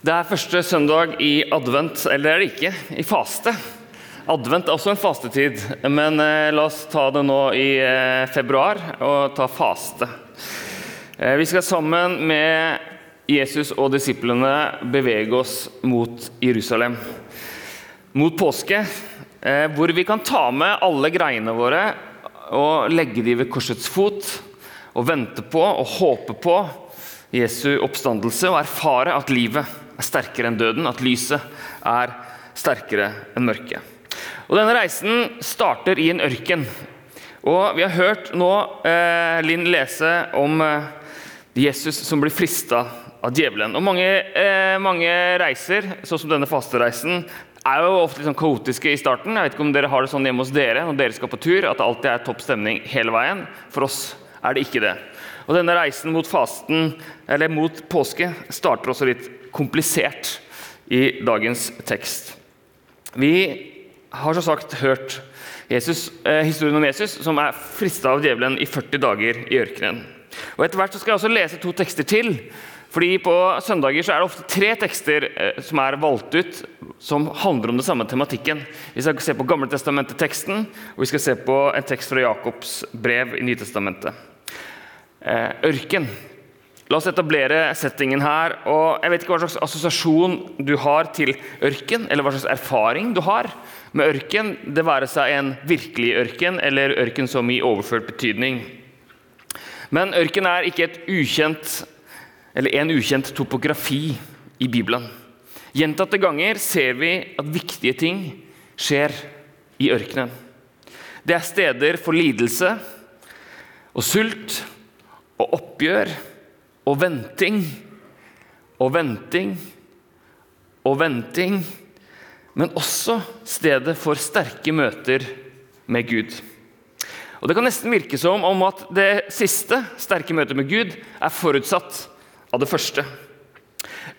Det er første søndag i advent, eller er det ikke? I faste. Advent er også en fastetid, men eh, la oss ta det nå i eh, februar og ta faste. Eh, vi skal sammen med Jesus og disiplene bevege oss mot Jerusalem. Mot påske, hvor vi kan ta med alle greiene våre og legge de ved korsets fot og vente på og håpe på Jesu oppstandelse og erfare at livet er sterkere enn døden, at lyset er sterkere enn mørket. Og Denne reisen starter i en ørken. Og Vi har hørt nå eh, Linn lese om eh, Jesus som blir frista av djevelen. Og mange, eh, mange reiser, sånn som denne fastereisen, er jo ofte litt sånn kaotiske i starten. Jeg vet ikke om dere har det sånn hjemme hos dere når dere skal på tur, at det alltid er topp stemning hele veien. For oss er det ikke det. Og Denne reisen mot fasten, eller mot påske starter også litt komplisert i dagens tekst. Vi har så sagt hørt Jesus, eh, historien om Jesus som er frista av djevelen i 40 dager i ørkenen. Og Etter hvert skal jeg også lese to tekster til. fordi På søndager er det ofte tre tekster eh, som er valgt ut som handler om den samme tematikken. Vi skal se på Gamletestamentet-teksten, og vi skal se på en tekst fra Jakobs brev i Nytestamentet. Eh, ørken. La oss etablere settingen her. og Jeg vet ikke hva slags assosiasjon du har til ørken, eller hva slags erfaring du har med ørken, det være seg en virkelig ørken eller ørken som i overført betydning. Men ørken er ikke ukjent, en ukjent topografi i Bibelen. Gjentatte ganger ser vi at viktige ting skjer i ørkenen. Det er steder for lidelse og sult og oppgjør og venting og venting og venting, men også stedet for sterke møter med Gud. Og Det kan nesten virke som om at det siste, sterke møtet med Gud, er forutsatt av det første.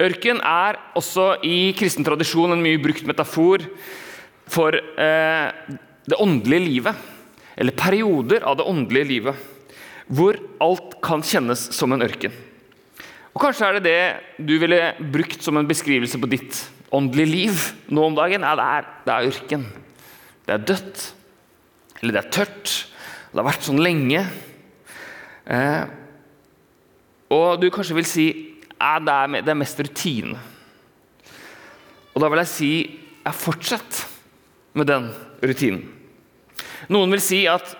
Ørken er også i kristen tradisjon en mye brukt metafor for eh, det åndelige livet. Eller perioder av det åndelige livet hvor alt kan kjennes som en ørken. Og Kanskje er det det du ville brukt som en beskrivelse på ditt åndelige liv nå om dagen. Ja, det er, det er ørken. Det er dødt. Eller det er tørt. Det har vært sånn lenge. Eh, og du kanskje vil si ja, det, er, det er mest rutine. Og da vil jeg si ja, fortsett med den rutinen. Noen vil si at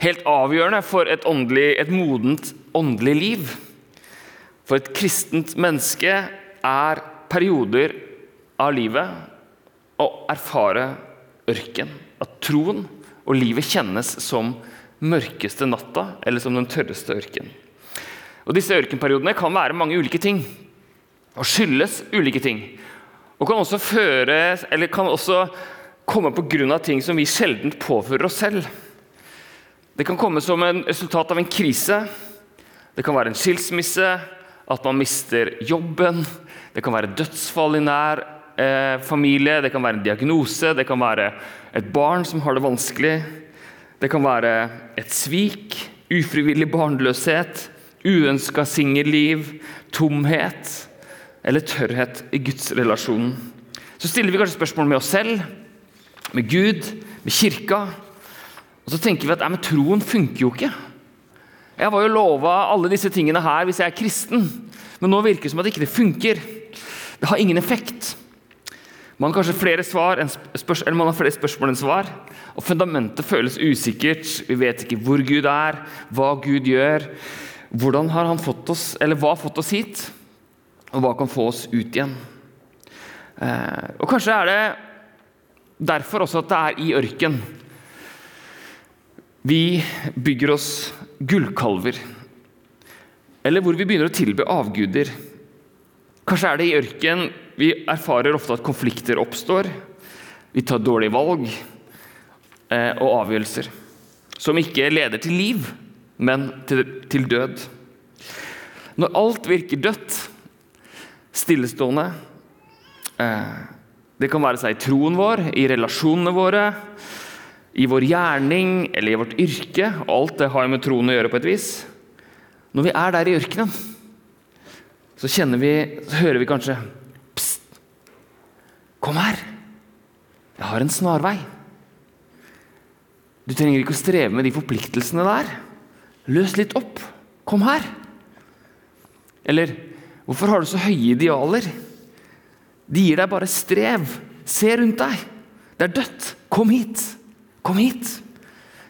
helt avgjørende for et, åndelig, et modent åndelig liv. For et kristent menneske er perioder av livet å erfare ørken. At troen og livet kjennes som mørkeste natta eller som den tørreste ørken. Og Disse ørkenperiodene kan være mange ulike ting og skyldes ulike ting. Og kan også, føre, eller kan også komme pga. ting som vi sjelden påfører oss selv. Det kan komme som en resultat av en krise. Det kan være en skilsmisse, at man mister jobben. Det kan være dødsfall i nær eh, familie, det kan være en diagnose, det kan være et barn som har det vanskelig. Det kan være et svik, ufrivillig barnløshet, uønska singelliv, tomhet eller tørrhet i gudsrelasjonen. Så stiller vi kanskje spørsmål med oss selv, med Gud, med kirka. Og så tenker vi at men troen funker jo ikke. Jeg var jo lova alle disse tingene her hvis jeg er kristen, men nå virker det som at det ikke funker. Det har ingen effekt. Man har kanskje flere, svar eller man har flere spørsmål enn svar. Og fundamentet føles usikkert. Vi vet ikke hvor Gud er, hva Gud gjør. Hvordan har han fått oss, eller hva har fått oss hit? Og hva kan få oss ut igjen? Eh, og Kanskje er det derfor også at det er i ørken vi bygger oss gullkalver, eller hvor vi begynner å tilbe avguder. Kanskje er det i ørken vi erfarer ofte at konflikter oppstår. Vi tar dårlige valg eh, og avgjørelser som ikke leder til liv, men til, til død. Når alt virker dødt, stillestående eh, Det kan være seg i troen vår, i relasjonene våre, i vår gjerning eller i vårt yrke. Alt det har jo med troen å gjøre på et vis. Når vi er der i ørkenen, så, vi, så hører vi kanskje Pst! Kom her. Jeg har en snarvei. Du trenger ikke å streve med de forpliktelsene der. Løs litt opp. Kom her. Eller hvorfor har du så høye idealer? De gir deg bare strev. Se rundt deg. Det er dødt. Kom hit. Kom hit.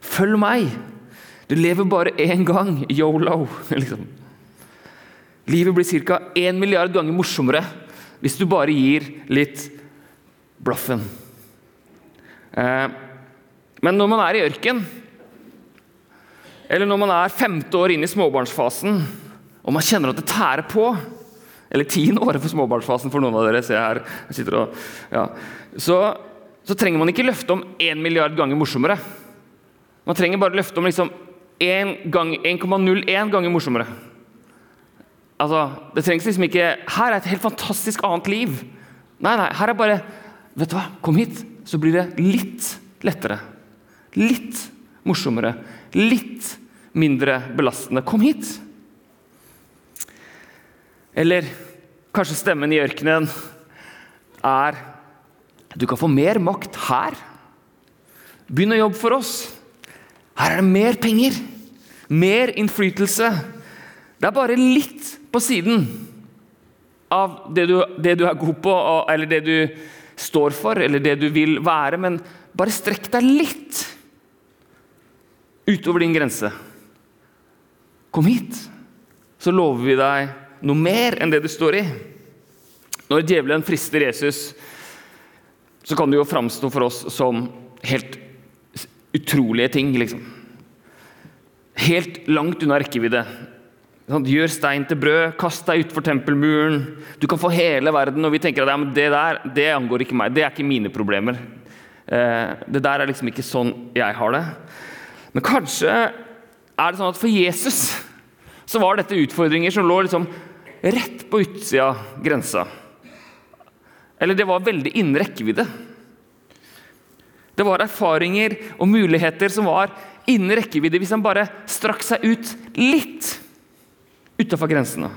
Følg meg. Du lever bare én gang. Yolo. Liksom. Livet blir ca. 1 milliard ganger morsommere hvis du bare gir litt blaffen. Eh, men når man er i ørken, eller når man er femte år inn i småbarnsfasen, og man kjenner at det tærer på Eller tiende året for småbarnsfasen for noen av dere. ser jeg her, jeg sitter og, ja, så, så trenger man ikke løfte om 1 milliard ganger morsommere. Man trenger bare løfte om liksom 1,01 ganger morsommere. Altså, det trengs liksom ikke Her er et helt fantastisk annet liv. Nei, nei, her er bare Vet du hva, kom hit, så blir det litt lettere. Litt morsommere. Litt mindre belastende. Kom hit! Eller kanskje stemmen i ørkenen er Du kan få mer makt her. Begynn å jobbe for oss. Her er det mer penger. Mer innflytelse. Det er bare litt på siden av det du, det du er god på, eller det du står for, eller det du vil være. Men bare strekk deg litt utover din grense. Kom hit, så lover vi deg noe mer enn det du står i. Når djevelen frister Jesus, så kan det jo framstå for oss som helt utrolige ting. liksom. Helt langt unna rekkevidde. Gjør stein til brød, kast deg utfor tempelmuren. Du kan få hele verden. Og vi tenker at det der det angår ikke meg. Det er ikke mine problemer. Eh, det der er liksom ikke sånn jeg har det. Men kanskje er det sånn at for Jesus så var dette utfordringer som lå liksom rett på utsida av grensa. Eller det var veldig innen rekkevidde. Det var erfaringer og muligheter som var innen rekkevidde hvis han bare strakk seg ut litt utafor grensene.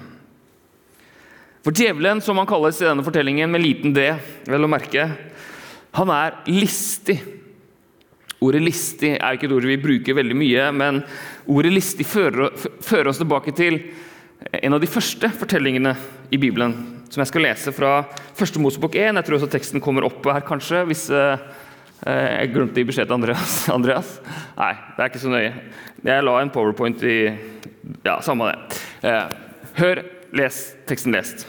For djevelen, som han kalles i denne fortellingen, med liten d, vel å merke, han er listig. Ordet 'listig' er ikke et ord vi bruker veldig mye, men ordet 'listig' fører, fører oss tilbake til en av de første fortellingene i Bibelen, som jeg skal lese fra første Mosebok 1. Jeg tror også teksten kommer opp her, kanskje, hvis eh, jeg glemte å gi beskjed til Andreas. Andreas. Nei, det er ikke så nøye. Jeg la en powerpoint i Ja, samme det. Eh, hør, les teksten lest.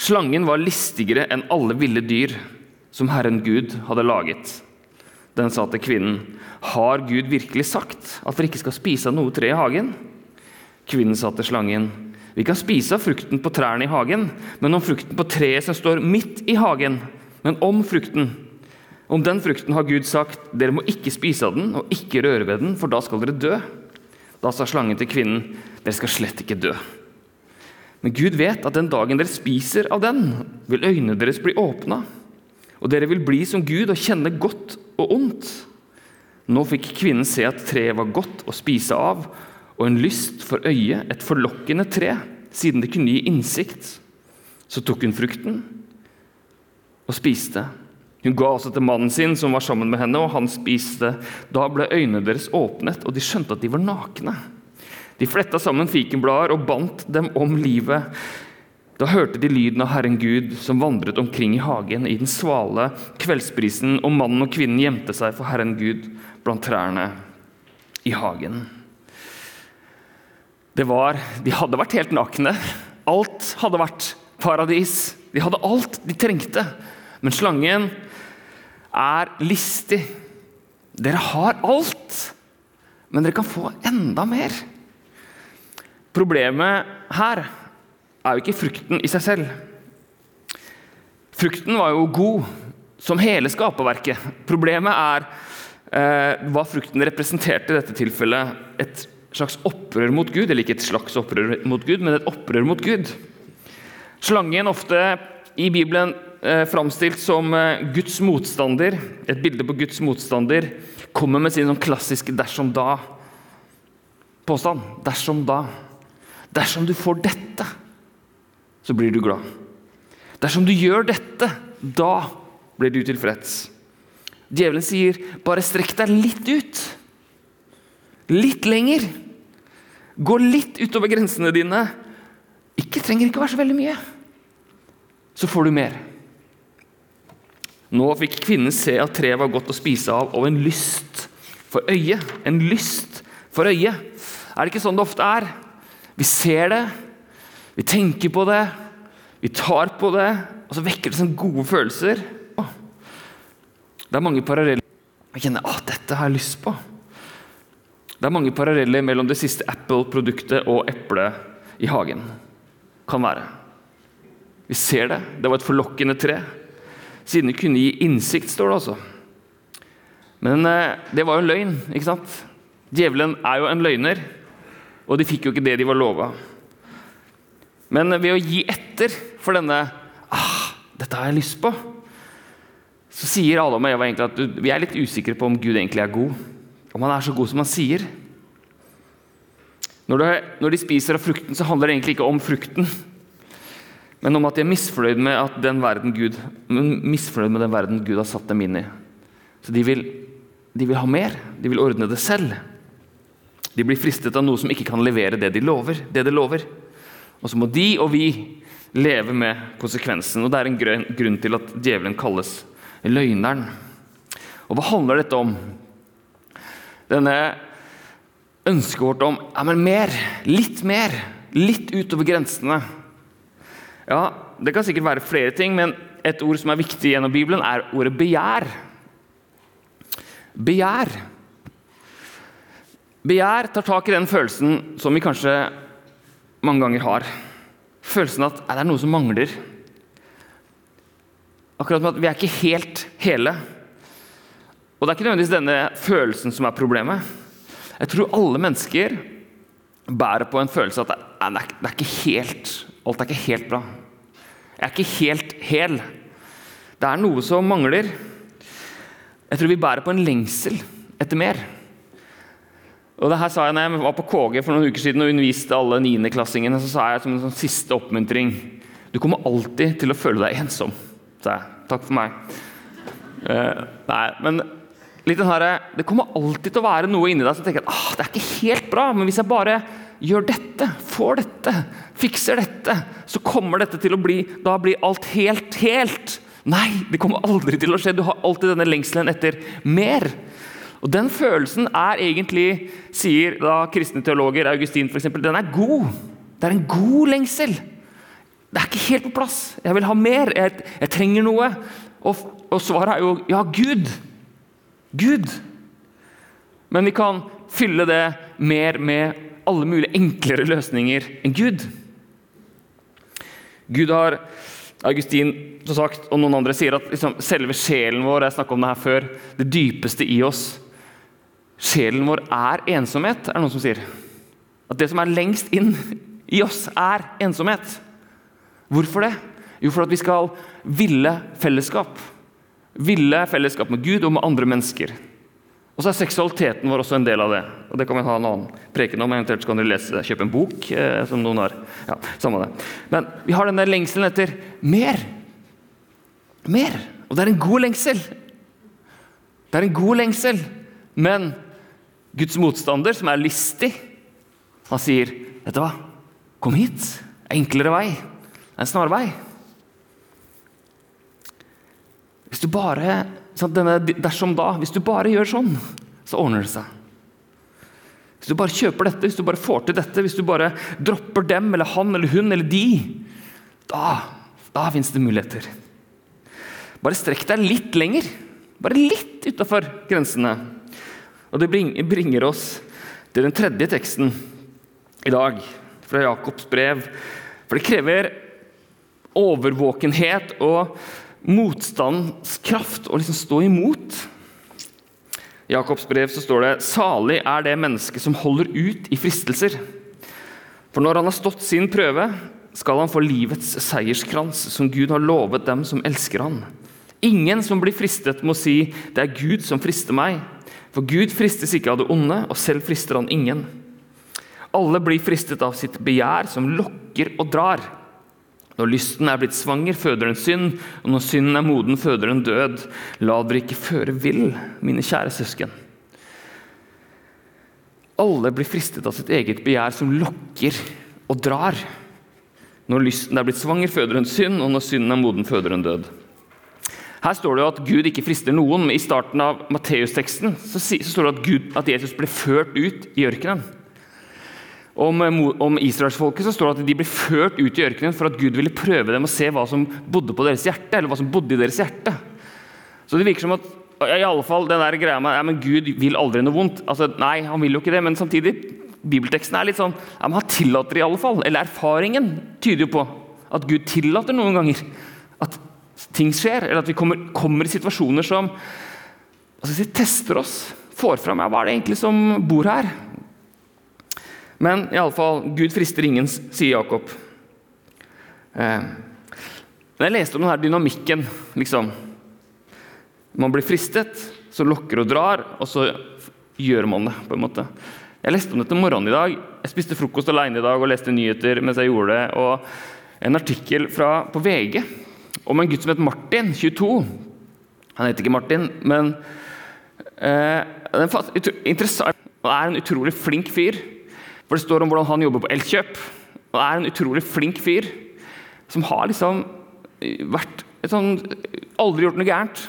Slangen var listigere enn alle ville dyr som Herren Gud hadde laget. Den sa til kvinnen, 'Har Gud virkelig sagt at dere ikke skal spise av noe tre i hagen?' Kvinnen sa til slangen, 'Vi kan spise av frukten på trærne i hagen,' 'men om frukten på treet som står midt i hagen.' Men om frukten, om den frukten har Gud sagt, 'Dere må ikke spise av den og ikke røre ved den, for da skal dere dø.' Da sa slangen til kvinnen, 'Dere skal slett ikke dø.' Men Gud vet at den dagen dere spiser av den, vil øynene deres bli åpna, og dere vil bli som Gud og kjenne godt og ondt. Nå fikk kvinnen se at treet var godt å spise av, og en lyst for øyet, et forlokkende tre, siden det kunne gi innsikt. Så tok hun frukten og spiste. Hun ga også til mannen sin, som var sammen med henne, og han spiste. Da ble øynene deres åpnet, og de skjønte at de var nakne. De fletta sammen fikenblader og bandt dem om livet. Da hørte de lyden av Herren Gud som vandret omkring i hagen i den svale kveldsprisen, og mannen og kvinnen gjemte seg for Herren Gud blant trærne i hagen. Det var, De hadde vært helt nakne. Alt hadde vært paradis. De hadde alt de trengte. Men slangen er listig. Dere har alt, men dere kan få enda mer. Problemet her er jo ikke frukten i seg selv. Frukten var jo god, som hele skaperverket. Problemet er eh, hva frukten representerte i dette tilfellet. Et slags opprør mot Gud, eller ikke et slags opprør mot Gud, men et opprør mot Gud. Slangen ofte i Bibelen eh, framstilt som eh, Guds motstander, et bilde på Guds motstander, kommer med sin sånn klassiske 'dersom da'-påstand. Dersom da. Dersom du får dette, så blir du glad. Dersom du gjør dette, da blir du tilfreds. Djevelen sier, 'Bare strekk deg litt ut.' Litt lenger. Gå litt utover grensene dine. Ikke trenger ikke å være så veldig mye. Så får du mer. Nå fikk kvinnen se at treet var godt å spise av, og en lyst for øyet. En lyst for øyet. Er det ikke sånn det ofte er? Vi ser det, vi tenker på det, vi tar på det, og så vekker det sånne gode følelser. Det er mange paralleller. Jeg kjenner at dette har jeg lyst på. Det er mange paralleller mellom det siste Apple-produktet og eplet i hagen. Kan være. Vi ser det. Det var et forlokkende tre. Siden det kunne gi innsikt, står det altså. Men eh, det var jo en løgn, ikke sant? Djevelen er jo en løgner, og de fikk jo ikke det de var lova. Men ved å gi etter for denne ah, 'Dette har jeg lyst på', så sier Adam og Eva egentlig at vi er litt usikre på om Gud egentlig er god. Om han er så god som han sier. Når, det, når de spiser av frukten, så handler det egentlig ikke om frukten, men om at de er misfornøyd med, den verden Gud, misfornøyd med den verden Gud har satt dem inn i. Så de vil, de vil ha mer. De vil ordne det selv. De blir fristet av noe som ikke kan levere det de lover. det de lover. Og så må de og vi leve med konsekvensen. Og Det er en grunn, til at djevelen kalles løgneren. Og Hva handler dette om? Denne ønsket vårt om ja, men mer, litt mer, litt utover grensene. Ja, Det kan sikkert være flere ting, men et ord som er viktig gjennom Bibelen, er ordet begjær. Begjær. Begjær tar tak i den følelsen som vi kanskje mange ganger har. Følelsen at det er noe som mangler. Akkurat med at vi er ikke helt hele. Og det er ikke nødvendigvis denne følelsen som er problemet. Jeg tror alle mennesker bærer på en følelse at det er, det er ikke helt, alt er ikke helt bra. Jeg er ikke helt hel. Det er noe som mangler. Jeg tror vi bærer på en lengsel etter mer. Og det her sa jeg når jeg var på KG for noen uker siden og underviste alle niendeklassingene. Så sa jeg som en sånn siste oppmuntring Du kommer alltid til å føle deg ensom. sa jeg. Takk for meg. Uh, nei, men her, Det kommer alltid til å være noe inni deg som tenker at ah, det er ikke helt bra, men hvis jeg bare gjør dette, får dette, fikser dette, så kommer dette til å bli Da blir alt helt, helt. Nei, det kommer aldri til å skje. Du har alltid denne lengselen etter mer. Og Den følelsen er egentlig, sier da kristne teologer, Augustin f.eks., den er god. Det er en god lengsel. Det er ikke helt på plass. Jeg vil ha mer. Jeg, jeg trenger noe. Og, og, svaret er jo ja, Gud. Gud. Men vi kan fylle det mer med alle mulige enklere løsninger enn Gud. Gud har Augustin som sagt, og noen andre sier at liksom, selve sjelen vår jeg om det her før, det dypeste i oss Sjelen vår er ensomhet, er det noen som sier. At det som er lengst inn i oss, er ensomhet. Hvorfor det? Jo, for at vi skal ville fellesskap. Ville fellesskap med Gud og med andre mennesker. Og så er seksualiteten vår også en del av det. Og Det kan vi ha en annen preken om. Eventuelt kan dere lese, kjøpe en bok. Eh, som noen har. Ja, samme det. Men vi har denne lengselen etter mer. Mer. Og det er en god lengsel. Det er en god lengsel. Men Guds motstander, som er listig, han sier, 'Vet du hva? Kom hit. Enklere vei. En snarvei.' Hvis du bare denne dersom da, hvis du bare gjør sånn, så ordner det seg. Hvis du bare kjøper dette, hvis du bare får til dette, hvis du bare dropper dem eller han eller hun eller de, da, da fins det muligheter. Bare strekk deg litt lenger. Bare litt utafor grensene. Og Det bringer oss til den tredje teksten i dag, fra Jakobs brev. For det krever overvåkenhet og motstandskraft å liksom stå imot. I Jakobs brev så står det salig er det mennesket som holder ut i fristelser. For når han har stått sin prøve, skal han få livets seierskrans, som Gud har lovet dem som elsker han. Ingen som blir fristet, må si 'det er Gud som frister meg'. For Gud fristes ikke av det onde, og selv frister han ingen. Alle blir fristet av sitt begjær, som lokker og drar. Når lysten er blitt svanger, føder den synd, og når synden er moden, føder den død. La dere ikke føre vill, mine kjære søsken. Alle blir fristet av sitt eget begjær, som lokker og drar. Når lysten er blitt svanger, føder den synd, og når synden er moden, føder den død. Her står det jo at Gud ikke frister noen, men i starten av Matteusteksten så, står det at, Gud, at Jesus ble ført ut i ørkenen. Om, eh, om israelsfolket så står det at de ble ført ut i ørkenen for at Gud ville prøve dem å se hva som bodde på deres hjerte, eller hva som bodde i deres hjerte. Så det virker som at i alle fall den der greia med ja, men Gud vil aldri noe vondt. Altså, nei, han vil jo ikke det, men samtidig Bibelteksten er litt sånn ja, men Han tillater i alle fall. Eller erfaringen tyder jo på at Gud tillater noen ganger at ting skjer, eller at vi kommer, kommer i situasjoner som altså, tester oss. Får fram ja, hva er det egentlig som bor her. Men i alle fall, Gud frister ingen, sier Jakob. Eh, jeg leste om denne dynamikken. liksom. Man blir fristet, så lokker og drar, og så gjør man det. på en måte. Jeg leste om dette morgenen i dag. Jeg spiste frokost alene i dag og leste nyheter mens jeg gjorde det. Og en artikkel fra, på VG om en gutt som het Martin, 22. Han heter ikke Martin, men eh, er interessant. Er en utrolig flink fyr. For det står om hvordan han jobber på Elkjøp. Og er en utrolig flink fyr som har liksom vært sånn, Aldri gjort noe gærent.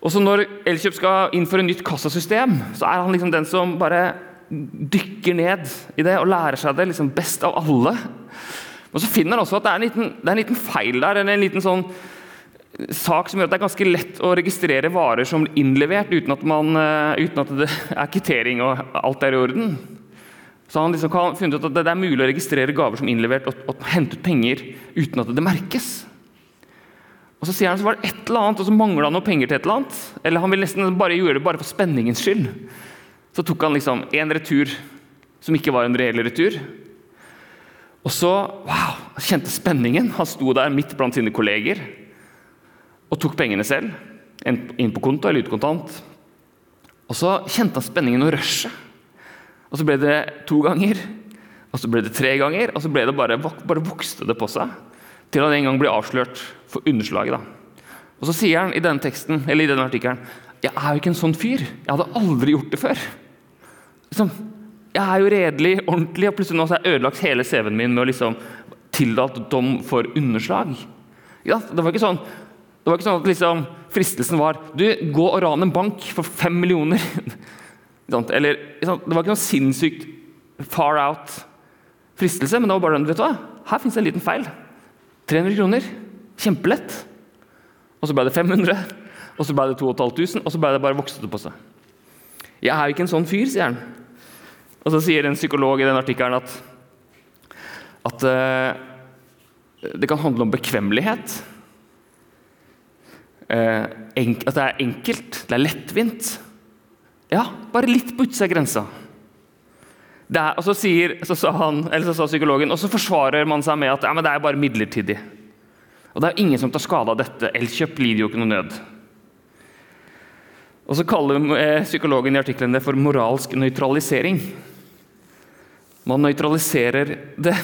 Og så når Elkjøp skal innføre nytt kassasystem, så er han liksom den som bare dykker ned i det og lærer seg det liksom best av alle. Og så finner han også at det er en liten, er en liten feil der, eller en liten sånn sak som gjør at det er ganske lett å registrere varer som innlevert uten at, man, eh, uten at det er kvittering og alt er i orden. Så han liksom funnet ut at det er mulig å registrere gaver som innlevert og, og hente ut penger uten at det merkes. Og Så sier han så var det et eller annet, og så mangla han noe penger til et eller annet. Eller han ville nesten bare gjøre det bare for spenningens skyld. Så tok han liksom en retur som ikke var en reell retur. Og så wow, kjente spenningen. Han sto der midt blant sine kolleger og tok pengene selv. Inn på konto eller utkontant. Og så kjente han spenningen og rushet. Og så ble det to ganger, og så ble det tre ganger, og så ble det bare, bare vokste det på seg. Til han en gang ble avslørt for underslaget. Da. Og så sier han i denne teksten, eller i denne artikkelen jeg er jo ikke en sånn fyr. Jeg hadde aldri gjort det før. Liksom, jeg er jo redelig, ordentlig, og plutselig nå har jeg ødelagt hele CV-en min med å liksom tildalt dom for underslag. Ja, det var ikke sånn det var ikke sånn at liksom, fristelsen var du, gå og ran en bank for fem millioner. Eller, det var ikke noe sinnssykt far out fristelse, men det var bare den, vet du hva? her fins en liten feil. 300 kroner. Kjempelett. Og så ble det 500, og så ble det 2500, og så ble det bare vokste det på seg. Jeg er ikke en sånn fyr, sier han. Og så sier en psykolog i den artikkelen at, at uh, det kan handle om bekvemmelighet. Uh, at det er enkelt, det er lettvint. Ja, bare litt på utsida av grensa. Er, og så, sier, så, sa han, så sa psykologen, og så forsvarer man seg med at ja, det er bare midlertidig. Og det er ingen som tar skade av dette. Elkjøp lider jo ikke noe nød. Og så kaller eh, psykologen i artikkelen det for moralsk nøytralisering. Man nøytraliserer det.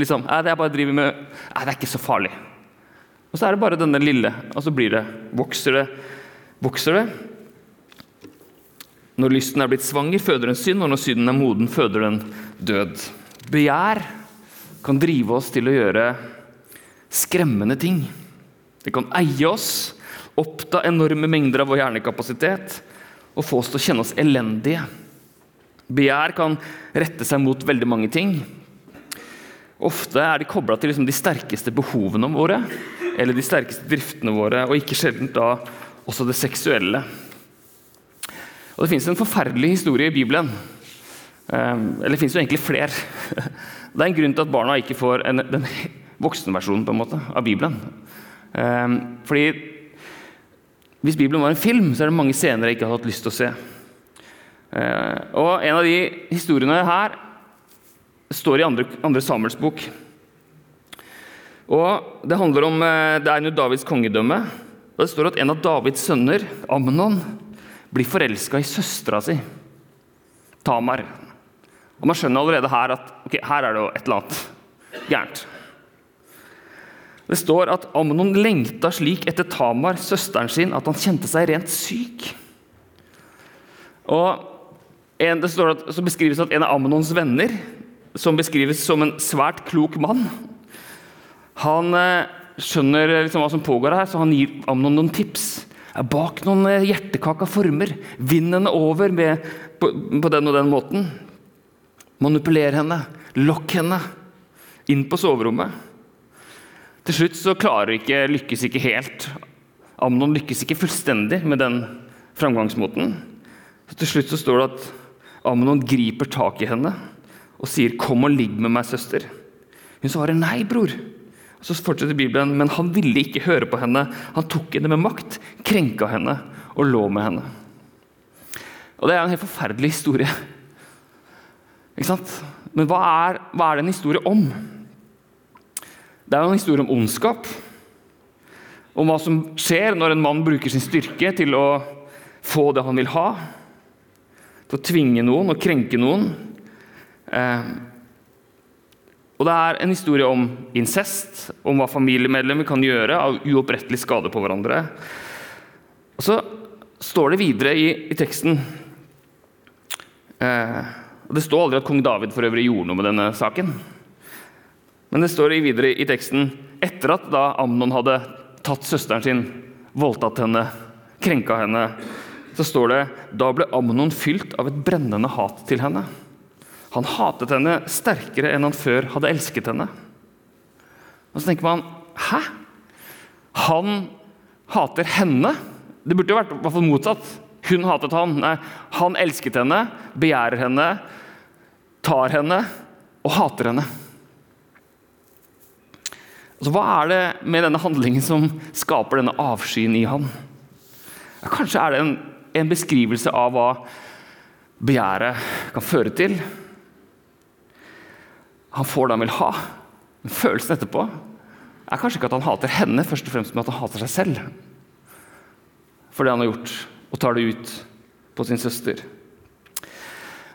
liksom, ja, det er bare driver med, ja, det er ikke så farlig. Og så er det bare denne lille, og så blir det, vokser det, vokser det. Når lysten er blitt svanger, føder den synd, og når synden er moden, føder den død. Begjær kan drive oss til å gjøre skremmende ting. Det kan eie oss, oppta enorme mengder av vår hjernekapasitet og få oss til å kjenne oss elendige. Begjær kan rette seg mot veldig mange ting. Ofte er de kobla til liksom de sterkeste behovene våre eller de sterkeste driftene våre, og ikke sjelden da også det seksuelle. Og Det fins en forferdelig historie i Bibelen. Ehm, eller det fins jo egentlig flere. Det er en grunn til at barna ikke får en, den voksenversjonen på en måte, av Bibelen. Ehm, fordi Hvis Bibelen var en film, så er det mange scener jeg ikke har hatt lyst til å se. Ehm, og En av de historiene her står i andre, andre Samuels bok. Og Det handler om, eh, det er under Davids kongedømme. og Det står at en av Davids sønner, Amnon, blir forelska i søstera si, Tamar. Og Man skjønner allerede her at okay, her er det jo et eller annet gærent. Det står at Amnon lengta slik etter Tamar, søsteren sin, at han kjente seg rent syk. Og en, det står at, så beskrives at en av Amnons venner, som beskrives som en svært klok mann, han eh, skjønner liksom hva som pågår her, så han gir Amnon noen tips. Bak noen eh, hjertekaka former. Vinn henne over med, på, på den og den måten. Manipuler henne. Lokk henne inn på soverommet. Til slutt så klarer ikke, lykkes ikke helt. Amnon lykkes ikke fullstendig med den framgangsmåten. Så til slutt så står det at Amnon griper tak i henne og sier 'Kom og ligg med meg, søster'. Hun svarer 'Nei, bror'. Så fortsetter Bibelen, men han ville ikke høre på henne. Han tok henne med makt, krenka henne og lå med henne. Og Det er en helt forferdelig historie. Ikke sant? Men hva er, hva er det en historie om? Det er jo en historie om ondskap. Om hva som skjer når en mann bruker sin styrke til å få det han vil ha. Til å tvinge noen og krenke noen. Eh, og det er en historie om incest, om hva familiemedlemmer kan gjøre av uopprettelig skade på hverandre. Og så står det videre i, i teksten eh, og Det står aldri at kong David for øvrig gjorde noe med denne saken. Men det står videre i teksten etter at da Amnon hadde tatt søsteren sin, voldtatt henne, krenka henne, så står det da ble Amnon fylt av et brennende hat til henne. Han hatet henne sterkere enn han før hadde elsket henne. Og så tenker man Hæ? Han hater henne? Det burde jo vært hvert fall motsatt. Hun hatet han. Nei, han elsket henne, begjærer henne, tar henne og hater henne. Altså, hva er det med denne handlingen som skaper denne avskyen i han? Ja, kanskje er det en, en, beskrivelse av hva begjæret kan føre til. Han får det han vil ha. Men følelsen etterpå er kanskje ikke at han hater henne, først og fremst men at han hater seg selv. For det han har gjort, og tar det ut på sin søster.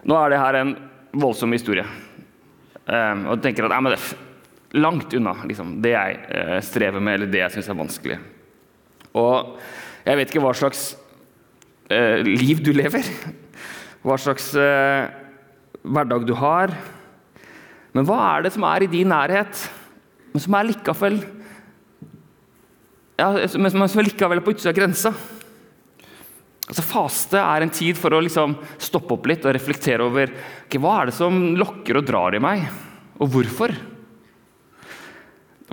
Nå er det her en voldsom historie. Um, og tenker at det langt unna liksom, det jeg eh, strever med, eller det jeg syns er vanskelig. Og jeg vet ikke hva slags eh, liv du lever, hva slags eh, hverdag du har. Men hva er det som er i din nærhet, men som er likevel ja, men som likevel er på utsida av grensa? Altså Faste er en tid for å liksom stoppe opp litt og reflektere over okay, hva er det som lokker og drar i meg, og hvorfor.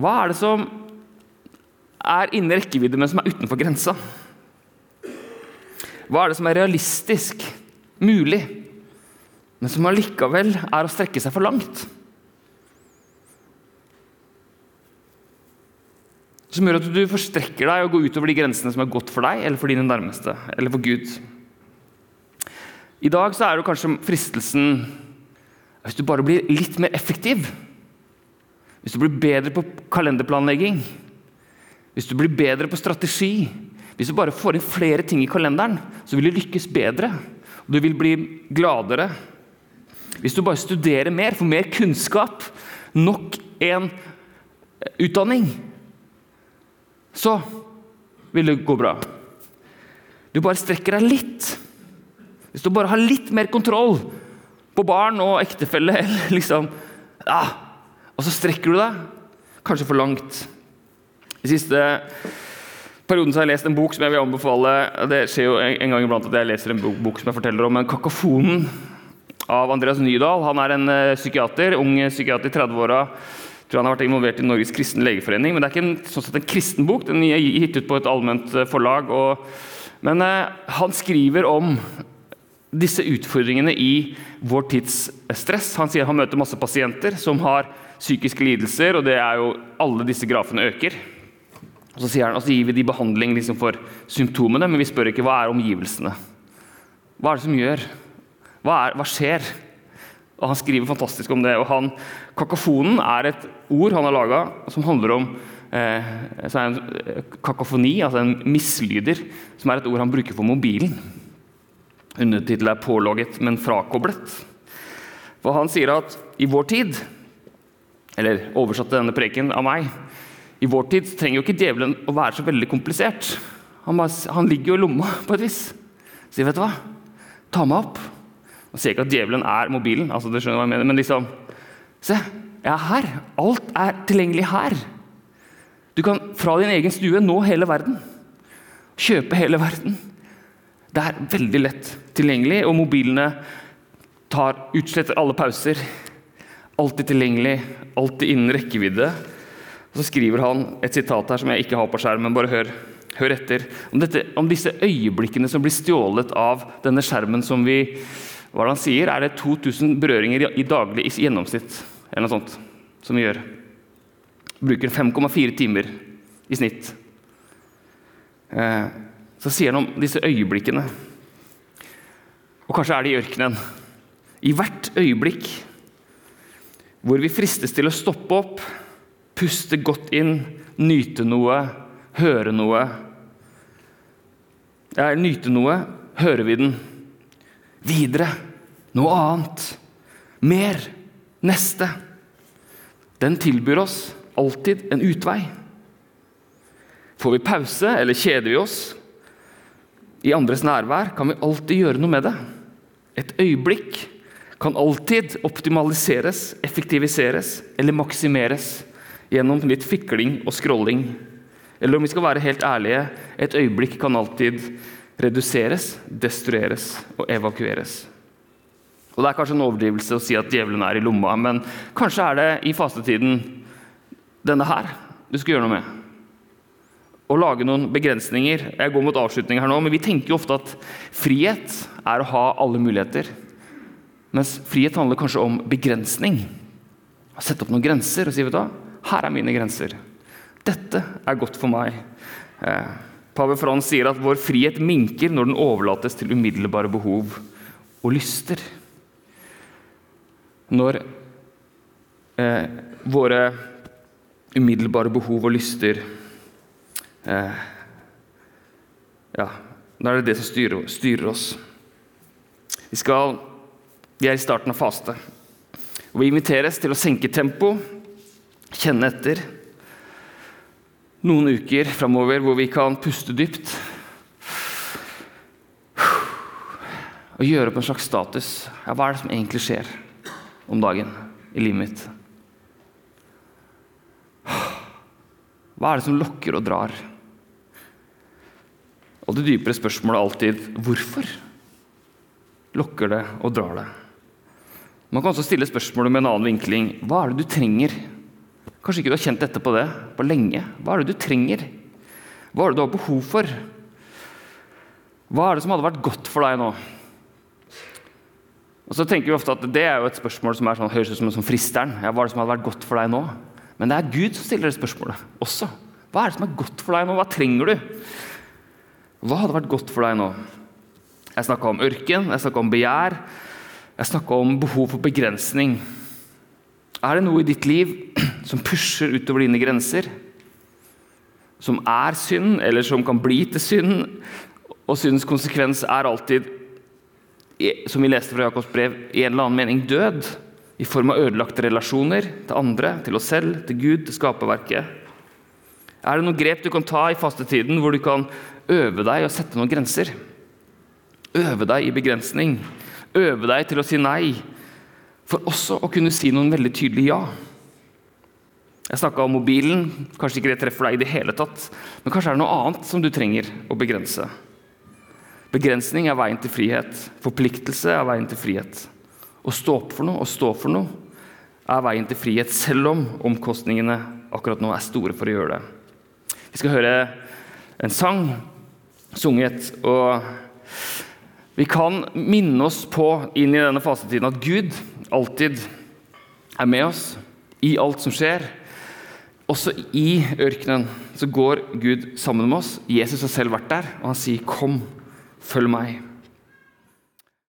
Hva er det som er innen rekkevidde, men som er utenfor grensa? Hva er det som er realistisk mulig, men som allikevel er å strekke seg for langt? Som gjør at du forstrekker deg og går utover de grensene som er godt for deg eller for dine nærmeste eller for Gud. I dag så er det kanskje fristelsen Hvis du bare blir litt mer effektiv hvis du blir bedre på kalenderplanlegging, hvis du blir bedre på strategi, hvis du bare får inn flere ting i kalenderen, så vil du lykkes bedre. Og du vil bli gladere. Hvis du bare studerer mer, får mer kunnskap, nok en utdanning, så vil det gå bra. Du bare strekker deg litt. Hvis du bare har litt mer kontroll på barn og ektefelle, liksom, ja, og så strekker du deg, kanskje for langt. I siste perioden så har jeg lest en bok som jeg vil anbefale. Det skjer jo en gang iblant at jeg leser en bok som jeg forteller om, men 'Kakofonen' av Andreas Nydahl. Han er en uh, psykiater, ung psykiater, 30-åra. Tror han har vært involvert i Norges kristne legeforening. Men det er ikke en, sånn sett en kristen bok, den er gitt ut på et allment uh, forlag. Og, men eh, han skriver om disse utfordringene i vår tids stress. Han sier han møter masse pasienter som har psykiske lidelser, og det er jo alle disse grafene øker. Og så han, og gir vi de behandling liksom for symptomene, men vi spør ikke hva er omgivelsene. Hva er det som gjør? Hva, er, hva skjer? Og Han skriver fantastisk om det. og han, Kakofonen er et ord han har laga som handler om eh, en eh, kakofoni, altså en mislyder, som er et ord han bruker for mobilen. Undertittelen er 'pålogget, men frakoblet'. For Han sier at i vår tid eller oversatte denne preken av meg. I vår tid trenger jo ikke djevelen å være så veldig komplisert. Han, bare, han ligger jo i lomma på et vis. Sier, vet du hva, ta meg opp. Og sier ikke at djevelen er mobilen, altså det skjønner jeg hva jeg mener, men liksom Se, jeg er her. Alt er tilgjengelig her. Du kan fra din egen stue nå hele verden. Kjøpe hele verden. Det er veldig lett tilgjengelig, og mobilene tar, utsletter alle pauser. Alltid tilgjengelig, alltid innen rekkevidde. Og så skriver han et sitat her som jeg ikke har på skjermen, bare hør, hør etter. Om, dette, om, disse øyeblikkene som blir stjålet av denne skjermen som vi hva han sier, er det 2000 berøringer i daglig i gjennomsnitt. eller noe sånt, som vi gjør. Bruker 5,4 timer i snitt. Eh, så sier han om disse øyeblikkene. Og kanskje er det i ørkenen. I hvert øyeblikk hvor vi fristes til å stoppe opp, puste godt inn, nyte noe, høre noe. Ja, nyte noe, hører vi den. Videre. Noe annet. Mer. Neste. Den tilbyr oss alltid en utvei. Får vi pause, eller kjeder vi oss i andres nærvær, kan vi alltid gjøre noe med det. Et øyeblikk kan alltid optimaliseres, effektiviseres eller maksimeres gjennom litt fikling og scrolling. Eller om vi skal være helt ærlige, et øyeblikk kan alltid reduseres, destrueres og evakueres. Og Det er kanskje en overdrivelse å si at djevelen er i lomma, men kanskje er det i fastetiden denne her du skal gjøre noe med. Å lage noen begrensninger. Jeg går mot avslutning her nå, men Vi tenker jo ofte at frihet er å ha alle muligheter. Mens frihet handler kanskje om begrensning. Å sette opp noen grenser og si vet du hva, her er mine grenser. Dette er godt for meg. Eh, Pave Frans sier at vår frihet minker når den overlates til umiddelbare behov og lyster. Når eh, våre umiddelbare behov og lyster eh, Ja, da er det det som styrer, styrer oss. Vi, skal, vi er i starten av faste. Og vi inviteres til å senke tempo, kjenne etter. Noen uker framover hvor vi kan puste dypt. Og gjøre opp en slags status. Ja, hva er det som egentlig skjer om dagen i livet mitt? Hva er det som lokker og drar? Og det dypere spørsmålet er alltid hvorfor lokker det og drar det? Man kan også stille spørsmålet med en annen vinkling. Hva er det du trenger? Kanskje ikke du har kjent dette på det på lenge. Hva er det du trenger? Hva er det du har behov for? Hva er det som hadde vært godt for deg nå? Og så tenker vi ofte at Det er jo et spørsmål som sånn, høres ut som, som fristeren. Ja, hva er det som hadde vært godt for deg nå? Men det er Gud som stiller det spørsmålet også. Hva er det som er godt for deg nå? Hva trenger du? Hva hadde vært godt for deg nå? Jeg snakka om ørken, jeg snakka om begjær, jeg snakka om behov for begrensning. Er det noe i ditt liv som pusher utover dine grenser? Som er synd, eller som kan bli til synd? Og syndens konsekvens er alltid, som vi leste fra Jakobs brev, i en eller annen mening død i form av ødelagte relasjoner til andre, til oss selv, til Gud, til skaperverket? Er det noen grep du kan ta i fastetiden hvor du kan øve deg og sette noen grenser? Øve deg i begrensning. Øve deg til å si nei, for også å kunne si noen veldig tydelige ja. Jeg snakka om mobilen. Kanskje ikke det treffer deg i det hele tatt, men kanskje er det noe annet som du trenger å begrense. Begrensning er veien til frihet. Forpliktelse er veien til frihet. Å stå opp for noe og stå for noe er veien til frihet, selv om omkostningene akkurat nå er store for å gjøre det. Vi skal høre en sang sunget, og vi kan minne oss på inn i denne fasetiden at Gud alltid er med oss i alt som skjer. Også i ørkenen så går Gud sammen med oss. Jesus har selv vært der, og han sier 'Kom, følg meg'.